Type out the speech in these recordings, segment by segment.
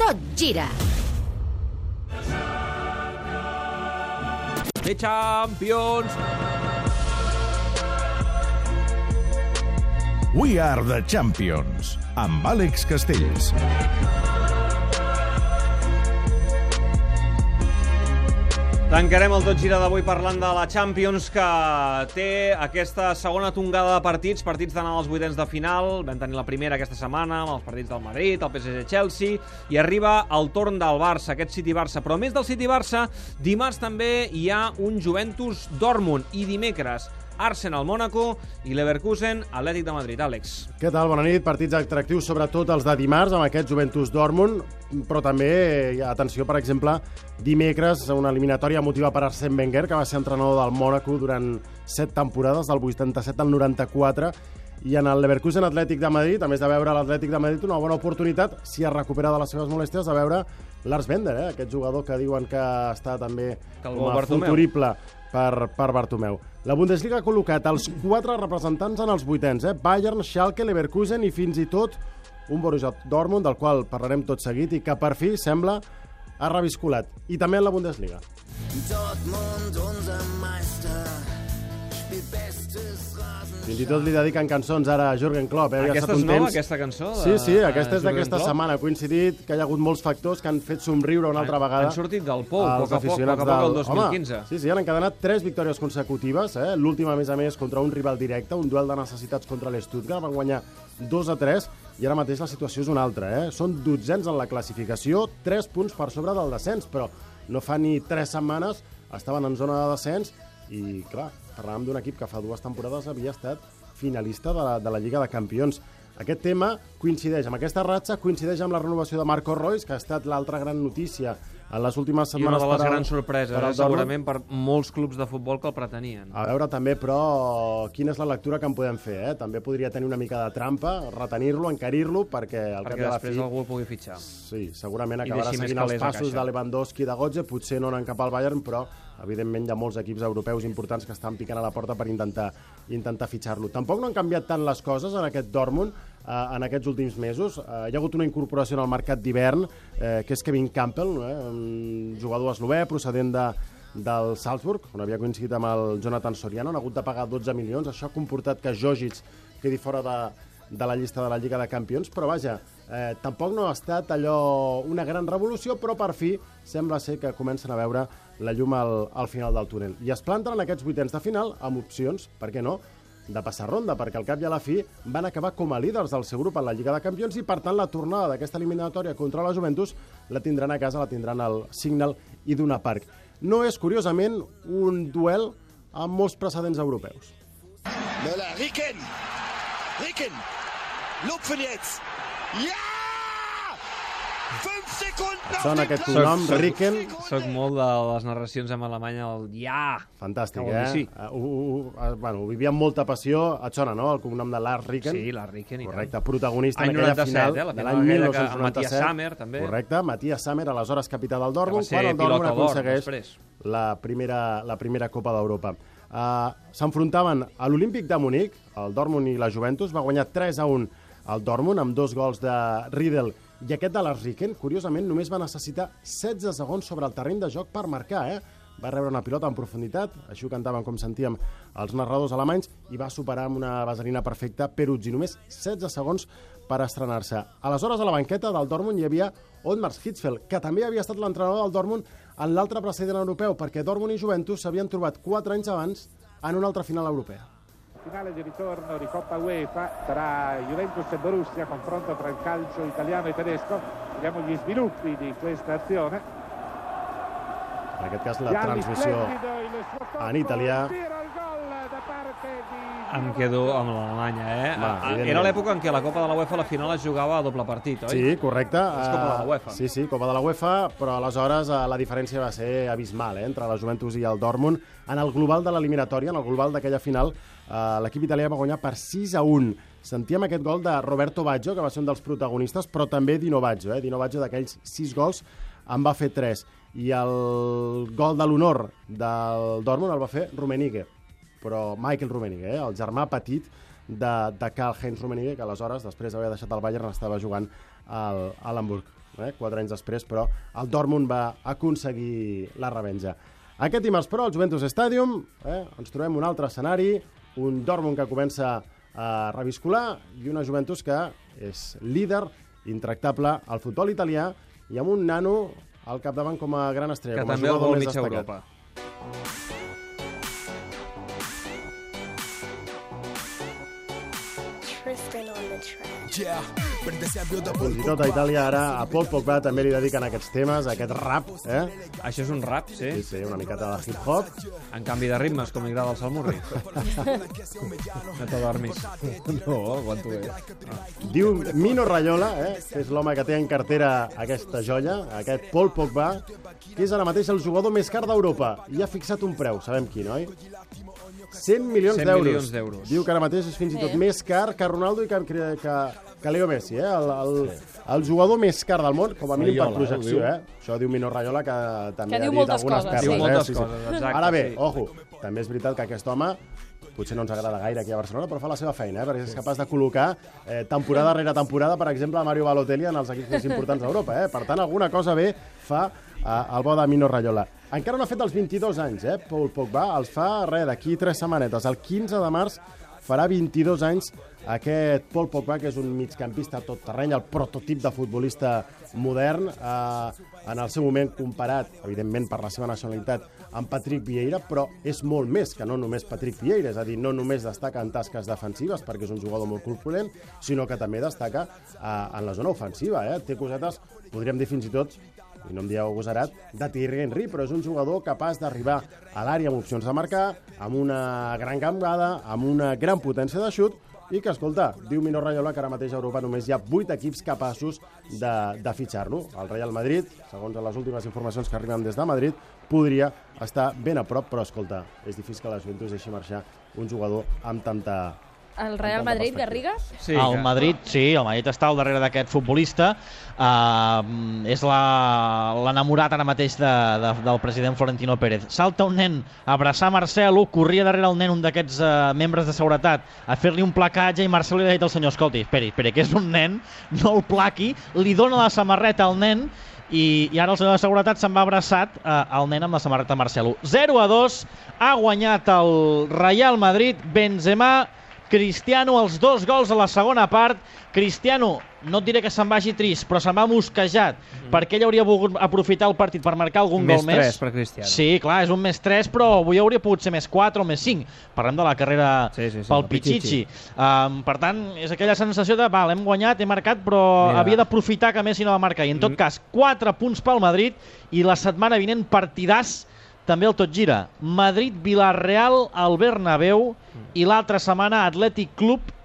Tot gira. The Champions! We are the champions, amb Àlex Castells. Tancarem el tot gira d'avui parlant de la Champions que té aquesta segona tongada de partits, partits d'anar als vuitens de final. Vam tenir la primera aquesta setmana amb els partits del Madrid, el PSG-Chelsea, i arriba el torn del Barça, aquest City-Barça. Però més del City-Barça, dimarts també hi ha un Juventus-Dortmund i dimecres Arsenal-Mónaco i Leverkusen Atlètic de Madrid. Àlex. Què tal? Bona nit. Partits atractius, sobretot els de dimarts, amb aquest Juventus-Dortmund, però també, eh, atenció, per exemple, dimecres, una eliminatòria motiva per Arsène Wenger, que va ser entrenador del Mónaco durant set temporades, del 87 al 94, i en el Leverkusen Atlètic de Madrid, a més de veure l'Atlètic de Madrid, una bona oportunitat, si es recupera de les seves molèsties, de veure Lars Bender, eh? aquest jugador que diuen que està també com a futurible per, per Bartomeu. La Bundesliga ha col·locat els quatre representants en els vuitens, eh? Bayern, Schalke, Leverkusen i fins i tot un Borussia Dortmund, del qual parlarem tot seguit i que per fi sembla ha revisculat. I també en la Bundesliga. Dortmund, unser Meister. Fins i tot li dediquen cançons ara a Jürgen Klopp. Eh? Aquesta estat és nova, temps- aquesta cançó? De, Sí, sí, aquesta és d'aquesta setmana. Ha coincidit que hi ha hagut molts factors que han fet somriure una altra vegada. Han sortit del pou, a poc a poc, a poc a poc, el del- 2015. Home, sí, sí, han encadenat tres victòries consecutives, eh? l'última, a més a més, contra un rival directe, un duel de necessitats contra l'Stuttgart, van guanyar 2 a 3, i ara mateix la situació és una altra. Eh? Són dotzens en la classificació, 3 punts per sobre del descens, però no fa ni 3 setmanes estaven en zona de descens, i clar, parlàvem d'un equip que fa dues temporades havia estat finalista de la, de la Lliga de Campions. Aquest tema coincideix amb aquesta ratxa, coincideix amb la renovació de Marco Reus, que ha estat l'altra gran notícia en les últimes I una setmanes. de les per grans sorpreses, per eh, segurament, per molts clubs de futbol que el pretenien. A veure també, però, quina és la lectura que en podem fer. Eh? També podria tenir una mica de trampa, retenir-lo, encarir-lo, perquè al cap perquè i a la fi... algú el pugui fitxar. Sí, segurament acabarà seguint els passos de Lewandowski i de Gotze, potser no anen cap al Bayern, però evidentment hi ha molts equips europeus importants que estan picant a la porta per intentar intentar fitxar-lo. Tampoc no han canviat tant les coses en aquest Dortmund eh, en aquests últims mesos. Eh, hi ha hagut una incorporació en el mercat d'hivern, eh, que és Kevin Campbell, eh, un jugador eslové procedent de, del Salzburg, on havia coincidit amb el Jonathan Soriano, han hagut de pagar 12 milions. Això ha comportat que Jogic quedi fora de, de la llista de la Lliga de Campions, però vaja, eh, tampoc no ha estat allò una gran revolució, però per fi sembla ser que comencen a veure la llum al, al final del túnel. I es planten en aquests vuitens de final amb opcions, per què no?, de passar ronda, perquè al cap i a la fi van acabar com a líders del seu grup en la Lliga de Campions i, per tant, la tornada d'aquesta eliminatòria contra la Juventus la tindran a casa, la tindran al Signal i d'una Park. No és, curiosament, un duel amb molts precedents europeus. Möller, Ricken! Ricken! Lupfen jetzt! Ja! Den aquest cognom, Soc- Ricken. Soc molt de les narracions en alemany, el ja! Fantàstic, eh? sí. Uh, uh, uh, bueno, ho vivia amb molta passió. Et sona, no?, el cognom de Lars Ricken. Sí, la Ricken. Correcte, protagonista en aquella 97, final eh, la de final l'any aquella que- 1997. amb Matías Sammer, també. Correcte, Matías Sammer, aleshores capità del Dortmund, quan el Dortmund aconsegueix després. la primera, la primera Copa d'Europa. Uh, S'enfrontaven a l'Olímpic de Munic, el Dortmund i la Juventus, va guanyar 3 a 1 el Dortmund amb dos gols de Riedel i aquest de Lars Ricken, curiosament, només va necessitar 16 segons sobre el terreny de joc per marcar, eh? Va rebre una pilota en profunditat, així ho cantaven com sentíem els narradors alemanys, i va superar amb una vaselina perfecta Peruzzi, només 16 segons per estrenar-se. Aleshores, a la banqueta del Dortmund hi havia Otmar Hitzfeld, que també havia estat l'entrenador del Dortmund en l'altre precedent europeu, perquè Dortmund i Juventus s'havien trobat 4 anys abans en una altra final europea. Finale di ritorno di Coppa UEFA tra Juventus e Borussia, confronto tra il calcio italiano e tedesco. Vediamo gli sviluppi di questa azione. En aquest cas, la transmissió en italià. Em quedo amb l'Alemanya, eh? Va, Ah. Era l'època en què la Copa de la UEFA la final es jugava a doble partit, oi? Sí, correcte. És Copa de la Eh, UEFA. Sí, sí, Copa de la UEFA, però aleshores eh, la diferència va ser abismal eh, entre la Juventus i el Dortmund. En el global de l'eliminatòria, en el global d'aquella final, eh, l'equip italià va guanyar per 6 a 1. Sentíem aquest gol de Roberto Baggio, que va ser un dels protagonistes, però també Dino Baggio. Eh? Dino Baggio, d'aquells 6 gols, en va fer 3. I el gol de l'honor del Dortmund el va fer Rummenigge, però Michael Rummenigge, eh? el germà petit de, de Karl-Heinz Rummenigge, que aleshores, després d'haver deixat el Bayern, estava jugant al, a l'Hamburg. eh, quatre anys després, però el Dortmund va aconseguir la revenja. Aquest dimarts, però, al Juventus Stadium, eh, ens trobem un altre escenari, un Dortmund que comença a reviscolar i una Juventus que és líder intractable al futbol italià i amb un nano al capdavant com a gran estrella, Que com a també el vol mitja destacat. Europa. Fins i tot a Itàlia ara a Paul Pogba també li dediquen aquests temes, aquest rap, eh? Això és un rap, sí? Sí, sí, una miqueta de hip-hop. En canvi de ritmes, com li agrada al Salmurri. no t'adormis. No, aguanto bé. Diu Mino Raiola, eh, que és l'home que té en cartera aquesta joia, aquest Paul Pogba, que és ara mateix el jugador més car d'Europa. I ha fixat un preu, sabem quin, oi? 100 milions 100 d'euros. milions. Diu que ara mateix és fins i tot Sí. més car que Ronaldo i que, que, que, que Leo Messi, eh? El, el, el jugador més car del món, com a mínim per Raiola, projecció, diu. eh? Això diu Mino Raiola, que també Que ha diu dit algunes coses, perles, Diu sí. moltes eh? Sí, sí. coses, exacte, Ara bé, sí. ojo, també és veritat que aquest home potser no ens agrada gaire aquí a Barcelona, però fa la seva feina, eh? perquè és capaç de col·locar eh, temporada rere temporada, per exemple, Mario Balotelli en els equips més importants d'Europa. Eh? Per tant, alguna cosa bé fa eh, el bo de Mino Raiola. Encara no ha fet els 22 anys, eh, Paul Pogba. Els fa, res, d'aquí tres setmanetes. El 15 de març farà 22 anys aquest Paul Pogba, que és un migcampista tot terreny, el prototip de futbolista modern, eh, en el seu moment comparat, evidentment per la seva nacionalitat, amb Patrick Vieira, però és molt més que no només Patrick Vieira, és a dir, no només destaca en tasques defensives, perquè és un jugador molt corpulent, sinó que també destaca eh, en la zona ofensiva. Eh? Té cosetes, podríem dir fins i tot, i no em dieu agosarat, de Thierry Henry, però és un jugador capaç d'arribar a l'àrea amb opcions de marcar, amb una gran gambada, amb una gran potència de xut, i que, escolta, diu Mino Raiola que ara mateix a Europa només hi ha 8 equips capaços de, de fitxar-lo. El Real Madrid, segons les últimes informacions que arriben des de Madrid, podria estar ben a prop, però, escolta, és difícil que la Juventus deixi marxar un jugador amb tanta... El Real Madrid. Garriga? Sí, el que- Madrid, sí, el Madrid està al darrere d'aquest futbolista. Uh, és la- l'enamorat ara mateix de, de, del president Florentino Pérez. Salta un nen a abraçar Marcelo, corria darrere el nen un d'aquests uh, membres de seguretat a fer-li un placatge i Marcelo li ha dit al senyor, escolti, esperi, esperi, que és un nen, no el plaqui, li dona la samarreta al nen i, i ara el senyor de seguretat se'n va abraçat eh, al nen amb la samarreta Marcelo. 0 a 2, ha guanyat el Real Madrid, Benzema, Cristiano, els dos gols a la segona part. Cristiano, no et diré que se'n vagi trist, però se'n va mosquejat, perquè ell hauria volgut aprofitar el partit per marcar algun Més gol més. tres per Cristiano. Sí, clar, és un més 3, però avui hauria pogut ser més 4 o més 5. Parlem de la carrera Sí, sí, sí, pel el Pichichi. Pichichi. Um, per tant, és aquella sensació de, val, hem guanyat, he marcat, però Mira. havia d'aprofitar que Messi no va marcar. I en tot Mm. cas, 4 punts pel Madrid i la setmana vinent partidàs també el tot gira. Madrid-Vilarreal al Bernabéu i l'altra setmana Atlètic Club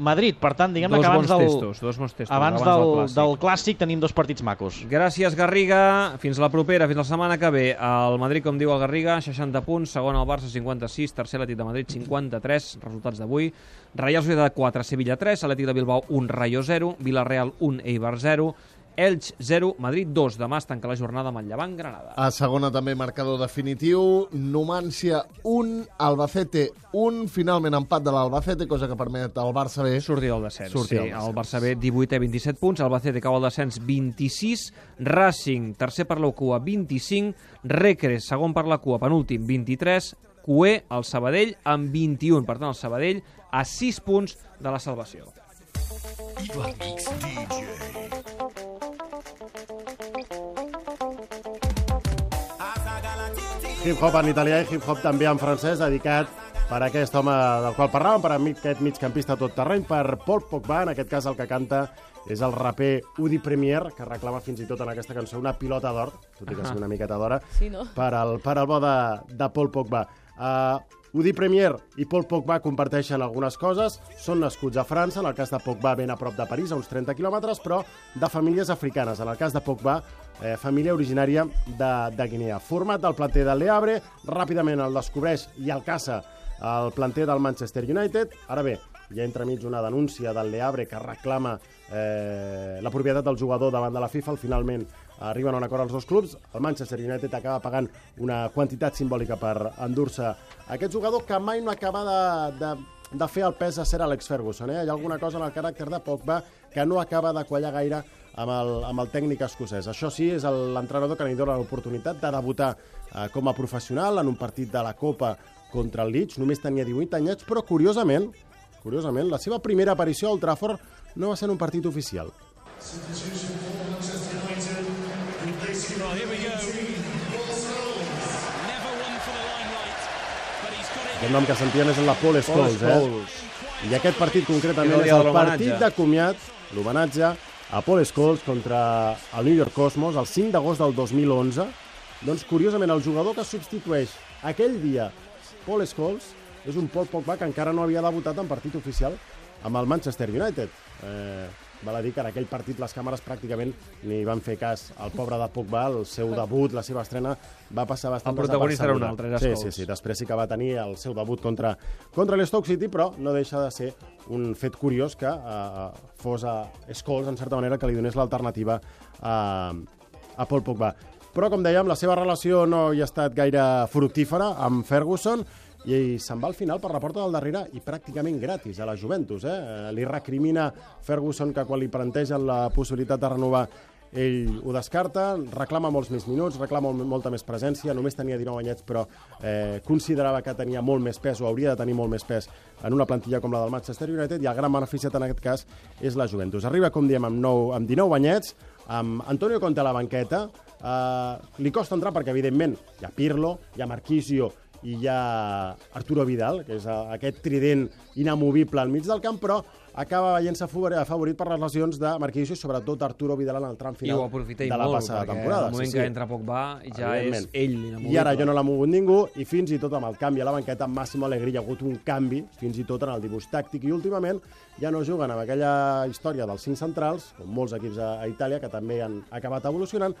Madrid. Per tant, diguem-ne Dos que abans del, testos, dos bons testos, abans, abans del del, clàssic. del clàssic tenim dos partits macos. Gràcies, Garriga. Fins la propera, fins la setmana que ve. El Madrid, com diu el Garriga, 60 punts, segon el Barça, 56, tercer l'Atlètic de Madrid, 53, resultats d'avui. Reial Societat 4, Sevilla 3, Atlètic de Bilbao 1, Rayo 0, Villarreal 1, Eibar 0, Elx 0, Madrid 2. Demà es tanca la jornada amb el Llevant Granada. A segona també marcador definitiu, Numància 1, Albacete 1, finalment empat de l'Albacete, cosa que permet al Barça B Sortir del descens. Sortir sí, del descens. el Barça B 18 27 punts, el Bacete cau al descens 26, Racing tercer per la cua 25, Recre segon per la cua penúltim 23, Cué el Sabadell amb 21. Per tant, el Sabadell a 6 punts de la salvació. Hip-hop en italià i hip-hop també en francès, dedicat per aquest home del qual parlàvem, per aquest migcampista tot terreny, per Paul Pogba, en aquest cas el que canta és el raper Udi Premier, que reclama fins i tot en aquesta cançó una pilota d'or, tot i que sigui una miqueta d'hora, Sí, no? per al, per al bo de, de Paul Pogba. Uh, Udi Premier i Paul Pogba comparteixen algunes coses, són nascuts a França, en el cas de Pogba ben a prop de París, a uns 30 quilòmetres, però de famílies africanes. En el cas de Pogba, eh, família originària de, de Guinea. Format del planter del Le Havre, ràpidament el descobreix i el caça el planter del Manchester United. Ara bé, hi ha entremig una denúncia del Le Havre que reclama eh, la propietat del jugador davant de la FIFA. Finalment arriben a un acord els dos clubs. El Manchester United acaba pagant una quantitat simbòlica per endur-se aquest jugador que mai no acaba de, de, de fer el pes a ser Alex Ferguson. Eh? Hi ha alguna cosa en el caràcter de Pogba que no acaba de quallar gaire amb el, amb el tècnic escocès. Això sí, és l'entrenador que li dona l'oportunitat de debutar eh, com a professional en un partit de la Copa contra el Leeds. Només tenia 18 anyets, però curiosament, curiosament, la seva primera aparició al Trafford no va ser en un partit oficial. Well, here we go. Never one for the limelight, but he's got it. Aquest nom que sentien és el de Paul Scholes, Scholes. eh? I aquest partit concretament és el partit de comiat, l'homenatge a Paul Scholes contra el New York Cosmos el 5 d'agost del 2011. Doncs, curiosament, el jugador que substitueix aquell dia Paul Scholes és un Paul Pogba que encara no havia debutat en partit oficial amb el Manchester United. Eh, val a dir que en aquell partit les càmeres pràcticament ni van fer cas. Al pobre de Pogba, el seu debut, la seva estrena, va passar bastant El protagonista era un altre, era Sí, sí, sí, després sí que va tenir el seu debut contra, contra l'Stoke City, però no deixa de ser un fet curiós que eh, fos a Scholes, en certa manera, que li donés l'alternativa a, a Paul Pogba. Però, com dèiem, la seva relació no hi ha estat gaire fructífera amb Ferguson i se'n va al final per la porta del darrere i pràcticament gratis a la Juventus. Eh? Eh, Li recrimina Ferguson que quan li plantegen la possibilitat de renovar ell ho descarta, reclama molts més minuts, reclama mol- molta més presència, només tenia 19 anyets, però eh, considerava que tenia molt més pes o hauria de tenir molt més pes en una plantilla com la del Manchester United i el gran beneficiat en aquest cas és la Juventus. Arriba, com diem, amb, 9, amb 19 anyets, amb Antonio Conte a la banqueta, eh, li costa entrar perquè, evidentment, hi ha Pirlo, hi ha Marquisio i hi ha Arturo Vidal, que és aquest trident inamovible al mig del camp, però acaba veient-se favor- afavorit per les lesions de Marquisio i sobretot Arturo Vidal en el tram I final ho aprofita ell de la molt, passada temporada. al moment que entra Pogba ja és ell l'inamovible. I ara jo no l'ha mogut ningú i fins i tot amb el canvi a la banqueta amb Massimo Allegri hi ha hagut un canvi fins i tot en el dibuix tàctic i últimament ja no juguen amb aquella història dels cinc centrals, com molts equips a, a Itàlia que també han acabat evolucionant,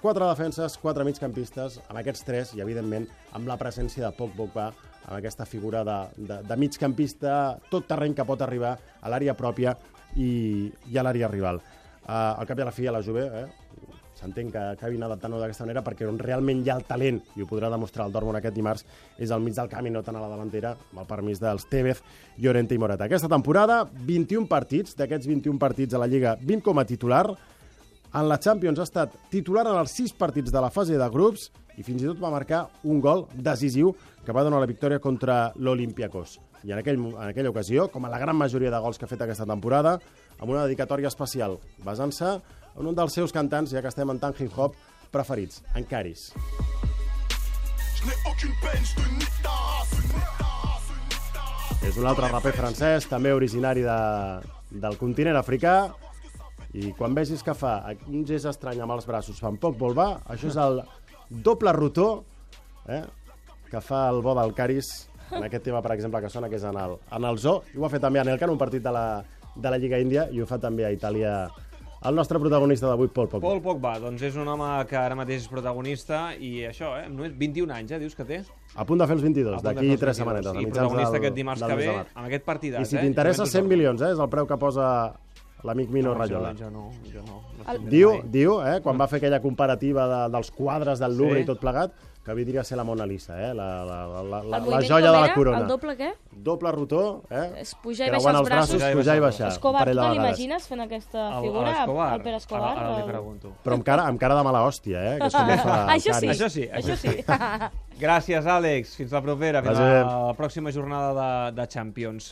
quatre defenses, quatre migcampistes, amb aquests tres i, evidentment, amb la presència de Pog Pogba, amb aquesta figura de, de, de migcampista, tot terreny que pot arribar a l'àrea pròpia i, i a l'àrea rival. Uh, al cap i a la fi, a la Juve, eh, s'entén que acabin adaptant-ho d'aquesta manera perquè on realment hi ha el talent, i ho podrà demostrar el Dortmund aquest dimarts, és al mig del camp i no tant a la davantera, amb el permís dels Tevez, Llorente i Morata. Aquesta temporada, 21 partits, d'aquests 21 partits a la Lliga, 20 com a titular, en la Champions ha estat titular en els sis partits de la fase de grups i fins i tot va marcar un gol decisiu que va donar la victòria contra l'Olympiacos. I en, aquell, en aquella ocasió, com a la gran majoria de gols que ha fet aquesta temporada, amb una dedicatòria especial, basant-se en un dels seus cantants, ja que estem en tant hip-hop, preferits, en Caris. És un altre raper francès, també originari de, del continent africà, i quan vegis que fa un gest estrany amb els braços, fa un poc volvar, això és el doble rotó eh, que fa el bo del Caris en aquest tema, per exemple, que sona, que és en el, en el zoo, i ho ha fet també en el en un partit de la, de la Lliga Índia, i ho fa també a Itàlia el nostre protagonista d'avui, Paul Pogba. Paul Pogba, doncs és un home que ara mateix és protagonista i això, eh, només 21 anys, eh, dius que té? A punt de fer els 22, A punt de d'aquí fer els 3 22. setmanetes. I protagonista del- aquest dimarts que ve amb aquest partidat, I si eh? t'interessa, Juventus 100 Dortmund. milions, eh? És el preu que posa l'amic Mino No, Rayola. Jo, jo no, jo no. no El- Diu, mai. diu eh, quan va fer aquella comparativa de, dels quadres del Louvre Sí. i tot plegat, que vindria a ser la Mona Lisa, eh? la, la, la, la, la, El la joia de la corona. El doble què? Doble rotó, eh? És pujar i baixar els braços, pujar i baixar. Escobar, un parell tu de te l'imagines fent aquesta El- figura? l'Escobar. El Pere Escobar? Ara, ara li el- pregunto. Però amb cara, amb cara de mala hòstia, eh? Que és com fa el Això sí. Això sí, això sí. Gràcies, Àlex. Fins la propera, fins bé. la pròxima jornada de, de Champions.